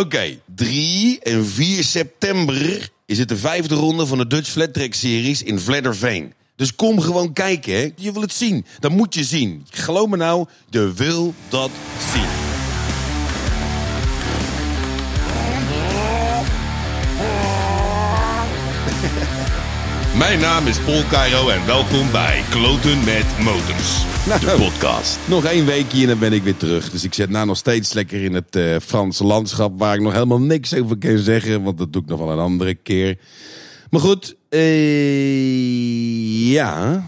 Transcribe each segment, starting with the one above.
Oké, 3 en 4 september is het de vijfde ronde van de Dutch Flat Track Series in Vledderveen. Dus kom gewoon kijken, hè. Je wil het zien. Dat moet je zien. Geloof me nou, je wil dat zien. Mijn naam is Paul Cairo en welkom bij Kloten met Motors. De podcast. Nog één weekje en dan ben ik weer terug. Dus ik zit nou nog steeds lekker in het eh, Franse landschap... waar ik nog helemaal niks over kan zeggen. Want dat doe ik nog wel een andere keer. Maar goed, eh, ja...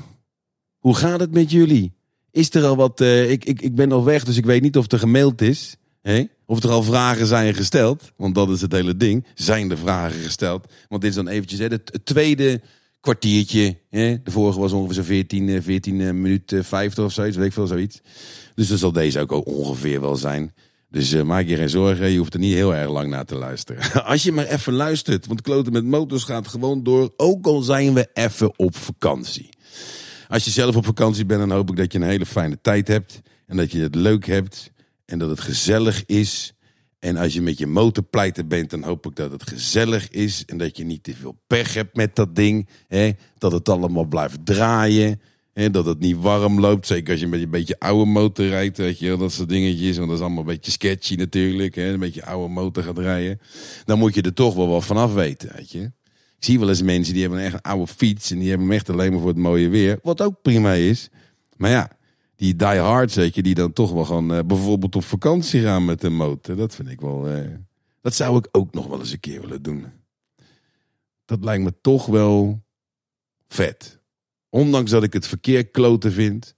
Hoe gaat het met jullie? Is er al wat... eh, ik, ik, ik ben al weg, dus ik weet niet of er gemaild is. Of er al vragen zijn gesteld. Want dat is het hele ding. Zijn er vragen gesteld? Want dit is dan eventjes hè, het tweede kwartiertje. Hè? De vorige was ongeveer zo'n 14, eh, 14 eh, minuten 50 of zoiets. Weet ik veel, zoiets. Dus dan zal deze ook ongeveer wel zijn. Dus eh, maak je geen zorgen, je hoeft er niet heel erg lang naar te luisteren. Als je maar even luistert, want kloten met motors gaat gewoon door. Ook al zijn we even op vakantie. Als je zelf op vakantie bent, dan hoop ik dat je een hele fijne tijd hebt. En dat je het leuk hebt. En dat het gezellig is. En als je met je motorpleiter bent, dan hoop ik dat het gezellig is. En dat je niet te veel pech hebt met dat ding. Hè? Dat het allemaal blijft draaien. Hè? Dat het niet warm loopt. Zeker als je met een beetje oude motor rijdt. Weet je, dat soort dingetjes. Want dat is allemaal een beetje sketchy natuurlijk. Hè? Een beetje oude motor gaat rijden. Dan moet je er toch wel wat vanaf weten. Weet je. Ik zie wel eens mensen die hebben echt een oude fiets. En die hebben hem echt alleen maar voor het mooie weer. Wat ook prima is. Maar ja, die die hard zeker, die dan toch wel gewoon eh, bijvoorbeeld op vakantie gaan met de motor. Dat vind ik wel. eh, dat zou ik ook nog wel eens een keer willen doen. Dat lijkt me toch wel vet. Ondanks dat ik het verkeer kloten vind.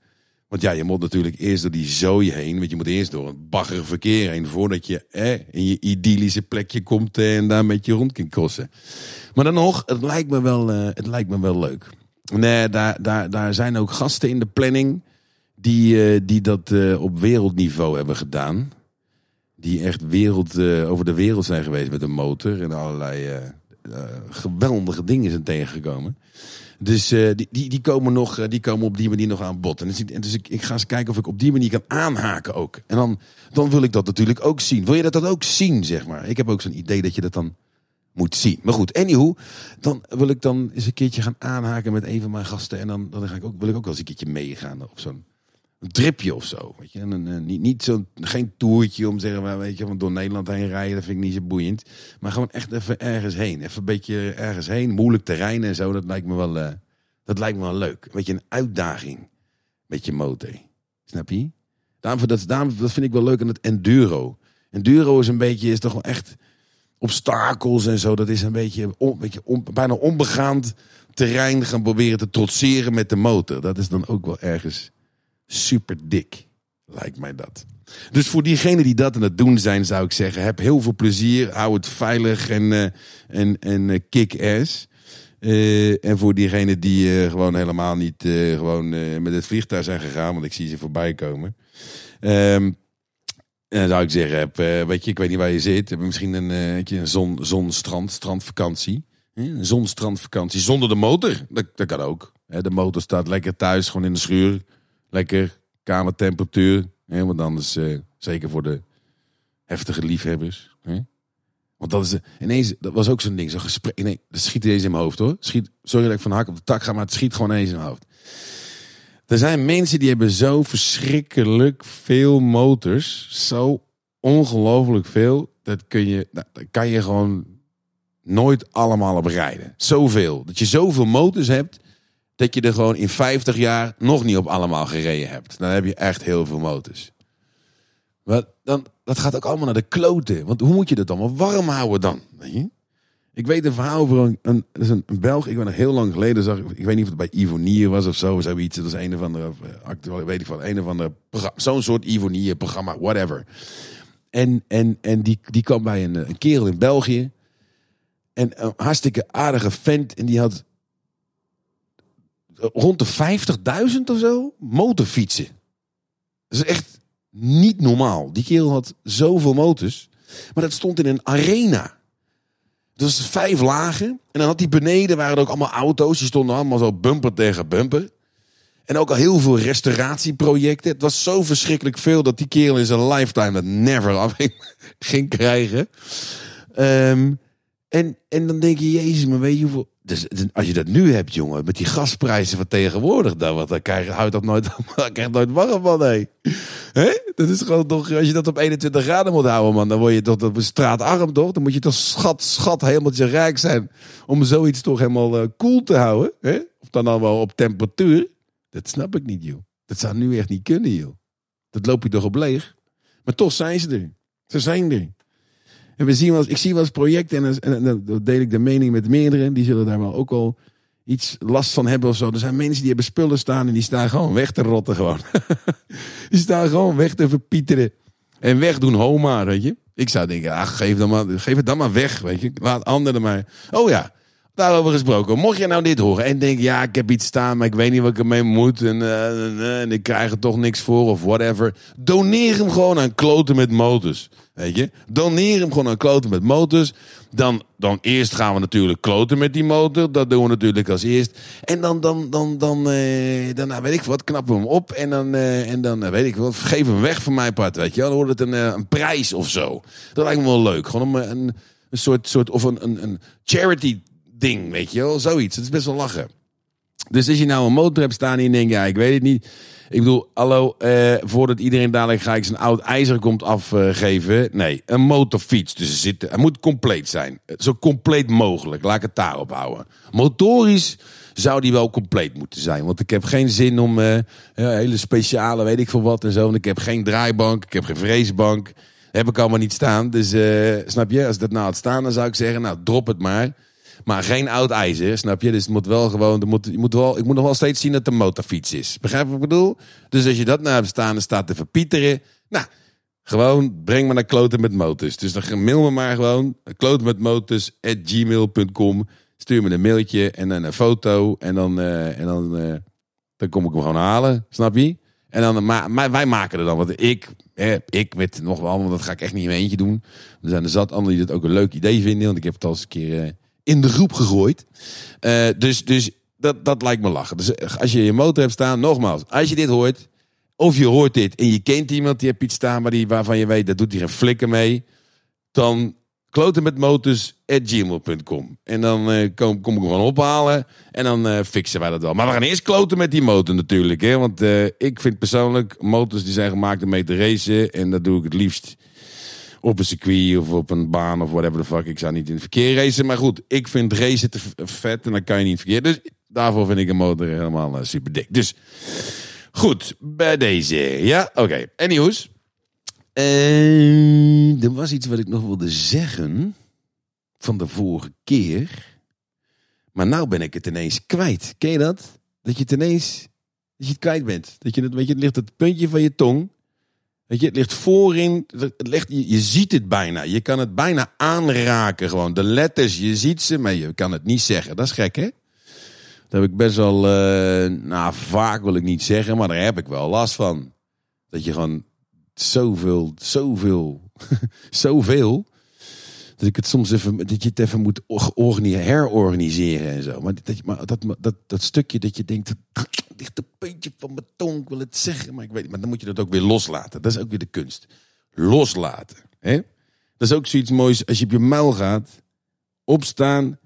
Want ja, je moet natuurlijk eerst door die zooi heen. Want je moet eerst door een bagger verkeer heen. Voordat je eh, in je idyllische plekje komt eh, en daar met je rond kan crossen. Maar dan nog, het lijkt me wel, het lijkt me wel leuk. Nee, daar, daar, daar zijn ook gasten in de planning die, eh, die dat eh, op wereldniveau hebben gedaan. Die echt wereld, eh, over de wereld zijn geweest met een motor en allerlei geweldige dingen zijn tegengekomen. Dus die, die, die, komen nog, die komen op die manier nog aan bod. Dus, en dus ik, ik ga eens kijken of ik op die manier kan aanhaken ook. En dan, dan wil ik dat natuurlijk ook zien. Wil je dat dan ook zien, zeg maar? Ik heb ook zo'n idee dat je dat dan moet zien. Maar goed, anyhow, dan wil ik dan eens een keertje gaan aanhaken met een van mijn gasten. En dan, dan ga ik ook, wil ik ook wel eens een keertje meegaan op zo'n een tripje of zo. Weet je? En een, eh, niet, niet geen toertje om te zeggen, weet je, van door Nederland heen rijden, dat vind ik niet zo boeiend. Maar gewoon echt even ergens heen. Even een beetje ergens heen, moeilijk terrein en zo. Dat lijkt me wel, eh, dat lijkt me wel leuk. Een beetje een uitdaging met je motor. Snap je? Daarom, dat, dat vind ik wel leuk aan het enduro. Enduro is een beetje, is toch wel echt obstakels en zo. Dat is een beetje, on, beetje bijna onbegaand terrein gaan proberen te trotseren met de motor. Dat is dan ook wel ergens super dik. Lijkt mij dat. Dus voor diegenen die dat aan het doen zijn, zou ik zeggen: heb heel veel plezier. Hou het veilig en, eh, en, en eh, kick-ass. Eh, en voor diegenen die gewoon helemaal niet gewoon, met het vliegtuig zijn gegaan, want ik zie ze voorbij komen. En dan zou ik zeggen, heb, weet je, ik weet niet waar je zit. Heb je misschien een, je, een zon, zonstrand, strandvakantie. Een zonstrandvakantie zonder de motor. Dat, dat kan ook. De motor staat lekker thuis, gewoon in de schuur. Lekker kamertemperatuur. Hè? Want anders, eh, zeker voor de heftige liefhebbers. Hè? Want dat is ineens, dat was ook zo'n ding, zo'n gesprek. Nee, dat schiet ineens in mijn hoofd hoor. Schiet, sorry dat ik van hak op de tak ga, maar het schiet gewoon ineens in mijn hoofd. Er zijn mensen die hebben zo verschrikkelijk veel motors. Zo ongelooflijk veel. Dat kun je, nou, daar kan je gewoon nooit allemaal op rijden. Zoveel. Dat je zoveel motors hebt. Dat je er gewoon in 50 jaar nog niet op allemaal gereden hebt. Dan heb je echt heel veel motors. Maar dan, dat gaat ook allemaal naar de kloten. Want hoe moet je dat allemaal warm houden dan? Weet je? Ik weet een verhaal over een, een, Belg. Ik ben nog heel lang geleden zag. Ik weet niet of het bij Ivonier was of zo. Zoiets. Dat is een of andere. eh, Actueel, weet ik van. Een of andere. Zo'n soort Ivonier programma. Whatever. En, en, en die, die kwam bij een, een kerel in België. En een hartstikke aardige vent. En die had rond de 50.000 of zo motorfietsen. Dat is echt niet normaal. Die kerel had zoveel motors. Maar dat stond in een arena. Dus vijf lagen. En dan had hij beneden waren er ook allemaal auto's. Die stonden allemaal zo bumper tegen bumper. En ook al heel veel restauratieprojecten. Het was zo verschrikkelijk veel dat die kerel in zijn lifetime dat never af ging krijgen. Ehm, en, en dan denk je, jezus, maar weet je hoeveel... Dus, als je dat nu hebt, jongen, met die gasprijzen van tegenwoordig, dan, wat, dan krijg, houdt dat nooit, dan krijg nooit warm van. Hè? Dat is gewoon toch, als je dat op 21 graden moet houden, man, dan word je toch dat straatarm, toch? Dan moet je toch schat, schat, helemaal rijk zijn om zoiets toch helemaal uh, koel te houden, hè? Of dan dan wel op temperatuur. Dat snap ik niet, joh. Dat zou nu echt niet kunnen, joh. Dat loop je toch op leeg. Maar toch zijn ze er. Ze zijn er. En we zien wel eens, ik zie wel eens projecten en, en, dan deel ik de mening met meerdere. Die zullen daar wel ook al iets last van hebben of zo. Er zijn mensen die hebben spullen staan en die staan gewoon weg te rotten gewoon. die staan gewoon weg te verpieteren. En wegdoen homa, weet je. Ik zou denken, ach, geef, dan maar, geef het dan maar weg, weet je. Laat anderen maar. Oh ja, daarover gesproken. Mocht je nou dit horen en denk, ja, ik heb iets staan, maar ik weet niet wat ik ermee moet. En, uh, en ik krijg er toch niks voor of whatever. Doneer hem gewoon aan kloten met motors. Weet je? Doneer hem gewoon aan kloten met motors. Dan, dan eerst gaan we natuurlijk kloten met die motor. Dat doen we natuurlijk als eerst. En dan, dan, dan, dan, eh, dan nou, weet ik wat, knappen we hem op. En dan, eh, en dan weet ik wat, geef hem weg van mijn part. Weet je? Dan wordt het een, een prijs of zo. Dat lijkt me wel leuk. Gewoon een, een, een soort, soort, of een, een, een charity ding, weet je wel. Zoiets. Het is best wel lachen. Dus als je nou een motor hebt staan en je denkt, ja, ik weet het niet. Ik bedoel, hallo, eh, voordat iedereen dadelijk ga ik zijn oud ijzer komt afgeven. nee, een motorfiets. Dus zit, het moet compleet zijn. Zo compleet mogelijk. Laat ik het daarop houden. Motorisch zou die wel compleet moeten zijn. Want ik heb geen zin om uh, hele speciale, weet ik veel wat en zo. En ik heb geen draaibank, ik heb geen vreesbank. Heb ik allemaal niet staan. Dus uh, snap je, als dat nou had staan, dan zou ik zeggen, nou, drop het maar. Maar geen oud ijzer, snap je? Dus het moet wel gewoon, moet, je moet wel, ik moet nog wel steeds zien dat het een motorfiets is. Begrijp je wat ik bedoel? Dus als je dat nou hebt staan staat te verpieteren. Nou, gewoon breng me naar kloten met motors. Dus dan mail me maar gewoon. Kloten met motors. Stuur me een mailtje en dan een foto. En dan, uh, en dan, uh, dan kom ik hem gewoon halen. Snap je? En dan, maar, wij maken er dan. Want ik, eh, ik met nog wel, want dat ga ik echt niet in mijn eentje doen. Er zijn er zat anderen die dat ook een leuk idee vinden. Want ik heb het al eens een keer in de groep gegooid. Uh, dus dus dat, dat lijkt me lachen. Dus eh, als je je motor hebt staan, nogmaals, als je dit hoort, of je hoort dit en je kent iemand die heeft iets staan waar die, waarvan je weet, dat doet hij geen flikker mee, dan kloten met motors. En dan uh, kom, kom ik hem gewoon ophalen en dan fixen wij dat wel. Maar we gaan eerst kloten met die motor natuurlijk. Hè? Want ik vind persoonlijk motors die zijn gemaakt om mee te racen. En dat doe ik het liefst op een circuit of op een baan of whatever the fuck. Ik zou niet in het verkeer racen. Maar goed, ik vind racen te vet en dan kan je niet verkeer. Dus daarvoor vind ik een motor helemaal uh, super dik. Dus goed, bij deze. Ja, oké. Okay. Anyways. Uh, er was iets wat ik nog wilde zeggen van de vorige keer. Maar nou ben ik het ineens kwijt. Ken je dat? Dat je het ineens dat je het kwijt bent. Dat je het, weet je, het ligt het puntje van je tong. Weet je, het ligt voorin, het ligt, je, ziet het bijna. Je kan het bijna aanraken gewoon. De letters, je ziet ze, maar je kan het niet zeggen. Dat is gek, hè? Dat heb ik best wel, uh, nou vaak wil ik niet zeggen, maar daar heb ik wel last van. Dat je gewoon zoveel, zoveel, zoveel, dat ik het soms even, dat je het even moet herorganiseren en zo. Maar, dat, dat, dat, dat stukje dat je denkt, ligt een puntje van mijn tong, ik wil het zeggen, maar ik weet. Maar dan moet je dat ook weer loslaten. Dat is ook weer de kunst. Loslaten. Hè? Dat is ook zoiets moois als je op je muil gaat, opstaan,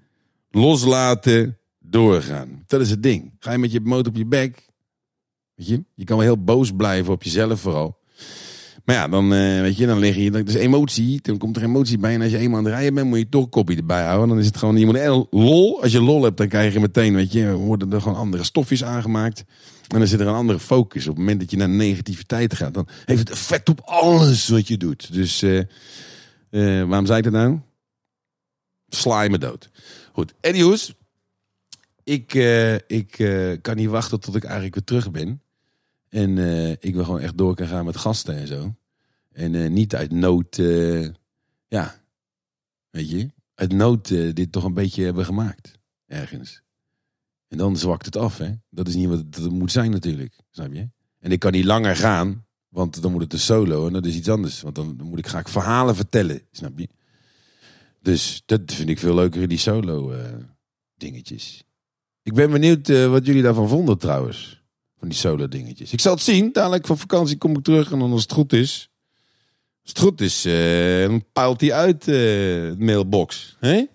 loslaten, doorgaan. Dat is het ding. Ga je met je motor op je bek, weet je, je kan wel heel boos blijven op jezelf vooral. Maar ja, dan, uh, weet je, dan lig je, dat is emotie, dan komt er emotie bij. En als je eenmaal aan het rijden bent, moet je toch een kopje erbij houden. Dan is het gewoon, je moet lol. Als je lol hebt, dan krijg je meteen, weet je, worden er gewoon andere stofjes aangemaakt. En dan zit er een andere focus. Op het moment dat je naar negativiteit gaat, dan heeft het effect op alles wat je doet. Dus, uh, uh, waarom zei ik dat nou? Sla je me dood. Goed, anyways. Ik, ik kan niet wachten tot ik eigenlijk weer terug ben. En uh, ik wil gewoon echt door kunnen gaan met gasten en zo. En uh, niet uit nood, uh, ja, weet je, uit nood dit toch een beetje hebben gemaakt. Ergens. En dan zwakt het af, hè. Dat is niet wat het moet zijn natuurlijk, snap je? En ik kan niet langer gaan, want dan moet het een solo en dat is iets anders. Want dan, moet ik graag verhalen vertellen, snap je? Dus dat vind ik veel leuker, die solo dingetjes. Ik ben benieuwd wat jullie daarvan vonden trouwens Van die solo dingetjes. Ik zal het zien. Dadelijk van vakantie kom ik terug. En dan als het goed is. Als het goed is, uh, dan peilt hij uit uh, de mailbox. Hè?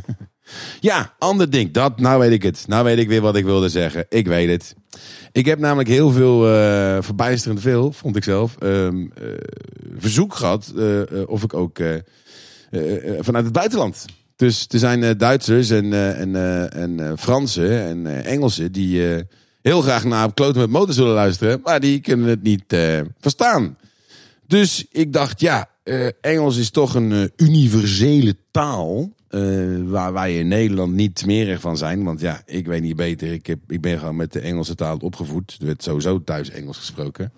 ja, ander ding. Dat, nou weet ik het. Nou weet ik weer wat ik wilde zeggen. Ik weet het. Ik heb namelijk heel veel, uh, verbijsterend veel, vond ik zelf, uh, verzoek gehad of ik ook vanuit het buitenland. Dus er zijn Duitsers en, en, en Fransen en Engelsen die heel graag naar Kloten met Motors zullen luisteren, maar die kunnen het niet verstaan. Dus ik dacht, ja, Engels is toch een universele taal. Waar wij in Nederland niet smerig van zijn. Want ja, ik weet niet beter. Ik, heb, ik ben gewoon met de Engelse taal opgevoed. Er werd sowieso thuis Engels gesproken.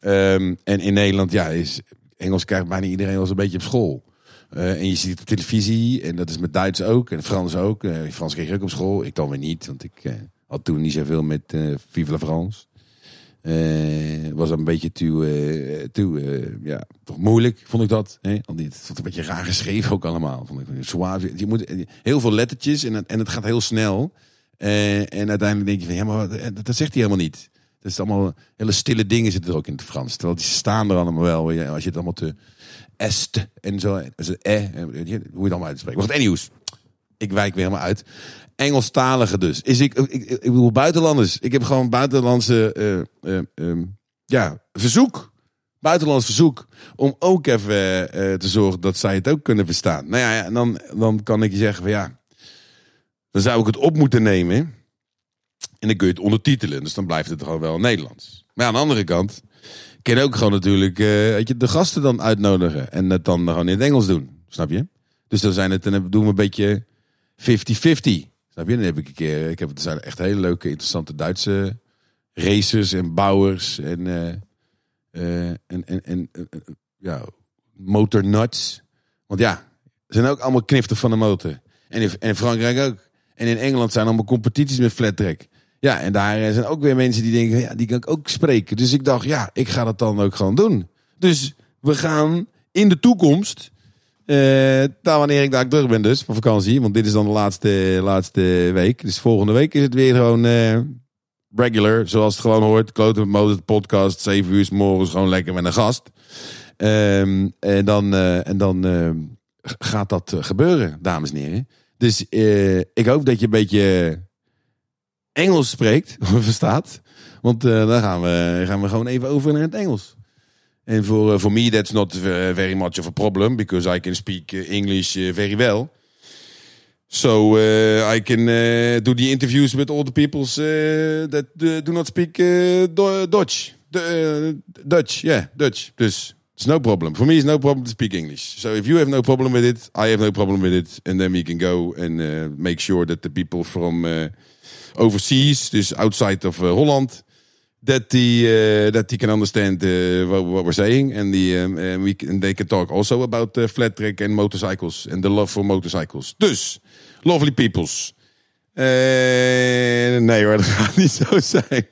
Um, en in Nederland, ja, is Engels krijgt bijna iedereen als een beetje op school. En je ziet het op televisie. En dat is met Duits ook. En Frans ook. Frans kreeg ik ook op school. Ik dan weer niet. Want ik had toen niet zoveel met Vive la France. Uh, was een beetje uh, te uh, ja, toch moeilijk, vond ik dat. Hè? Het vond een beetje raar geschreven ook allemaal. Vond ik. Suave. Je moet heel veel lettertjes en en het gaat heel snel. en uiteindelijk denk je van, ja, maar dat, zegt hij helemaal niet. Dat is allemaal hele stille dingen zitten er ook in het Frans. Terwijl die staan er allemaal wel. Als je het allemaal te est en zo, also, eh, hoe je het allemaal uitspreekt. Wacht, anyways. Ik wijk weer helemaal uit. Engelstalige dus. Is ik, ik, ik, bedoel buitenlanders. Ik heb gewoon buitenlandse uh, uh, uh, ja, verzoek. Buitenlands verzoek. Om ook even eh, te zorgen dat zij het ook kunnen verstaan. Nou ja, dan, dan kan ik je zeggen van ja. Dan zou ik het op moeten nemen. En dan kun je het ondertitelen. Dus dan blijft het gewoon wel Nederlands. Maar aan de andere kant. Kun je ook gewoon natuurlijk je, de gasten dan uitnodigen. En het dan gewoon in het Engels doen. Snap je? Dus dan zijn het, dan doen we een beetje 50-50. Snap je? Dan heb ik een keer, ik heb, het zijn echt hele leuke, interessante Duitse racers en bouwers en, uh, uh, en, en, en uh, ja, motornuts. Want ja, zijn ook allemaal kniftig van de motor. En in, en in Frankrijk ook. En in Engeland zijn allemaal competities met flat track. Ja, en daar zijn ook weer mensen die denken, ja, die kan ik ook spreken. Dus ik dacht, ja, ik ga dat dan ook gewoon doen. Dus we gaan in de toekomst uh, wanneer ik daar terug ben dus, van vakantie. Want dit is dan de laatste, laatste week. Dus volgende week is het weer gewoon uh, regular. Zoals het gewoon hoort. Kloten met Mozart podcast. 7 uur s morgens gewoon lekker met een gast. Um, en dan, uh, en dan gaat dat gebeuren, dames en heren. Dus ik hoop dat je een beetje Engels spreekt. Of verstaat. Want dan gaan we, gaan we gewoon even over naar het Engels. And for uh, for me, that's not very much of a problem because I can speak uh, English uh, very well. So uh, I can uh, do the interviews with all the peoples that do not speak Dutch. Dutch, yeah, Dutch. Dus it's no problem. For me, it's no problem to speak English. So if you have no problem with it, I have no problem with it. And then we can go and make sure that the people from overseas, dus outside of Holland, that the uh, that he can understand uh, what, what, we're saying, and the um, and we and they can talk also about uh, flat track and motorcycles and the love for motorcycles. Dus, lovely peoples. Nee hoor, dat gaat niet zo zijn.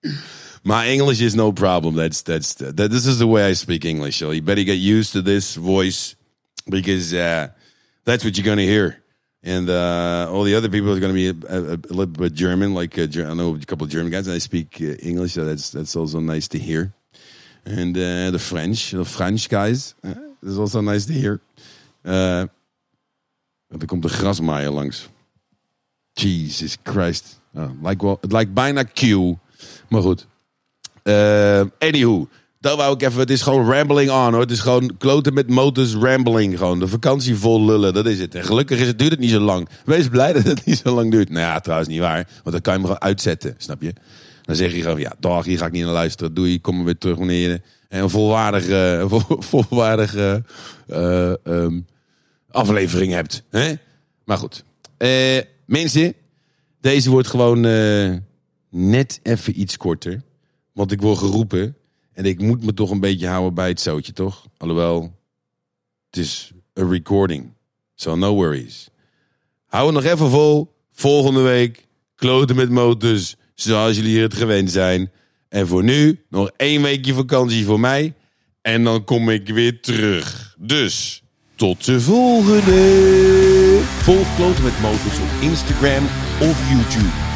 My English is no problem. That's that's that. This is the way I speak English. So you better get used to this voice because uh, that's what you're gonna hear and uh, all the other people are going to be a, a, a, little bit German. Like uh, I know a couple of German guys, and I speak uh, English, so that's that's also nice to hear. And uh, the French, the French guys, uh, is also nice to hear. Uh, er komt de grasmaaier langs. Jesus Christ. Oh, like well, lijkt bijna Q. Maar goed. Anywho. Dat wou ik even. Het is gewoon rambling on hoor. Het is gewoon kloten met motors rambling. Gewoon de vakantie vol lullen. Dat is het. En gelukkig is het, duurt het niet zo lang. Wees blij dat het niet zo lang duurt. Nou ja, trouwens niet waar. Want dan kan je hem gewoon uitzetten. Snap je? Dan zeg je gewoon, ja, dag, hier ga ik niet naar luisteren. Doe je, kom maar weer terug wanneer je een volwaardige, volwaardige uh, um, aflevering hebt. Hè? Maar goed. Mensen, deze wordt gewoon net even iets korter. Want ik word geroepen en ik moet me toch een beetje houden bij het zoutje, toch? Alhoewel, het is een recording. So no worries. Hou het nog even vol. Volgende week, kloten met motors, zoals jullie het gewend zijn. En voor nu, nog één weekje vakantie voor mij. En dan kom ik weer terug. Dus, tot de volgende. Volg Kloten met Motors op Instagram of YouTube.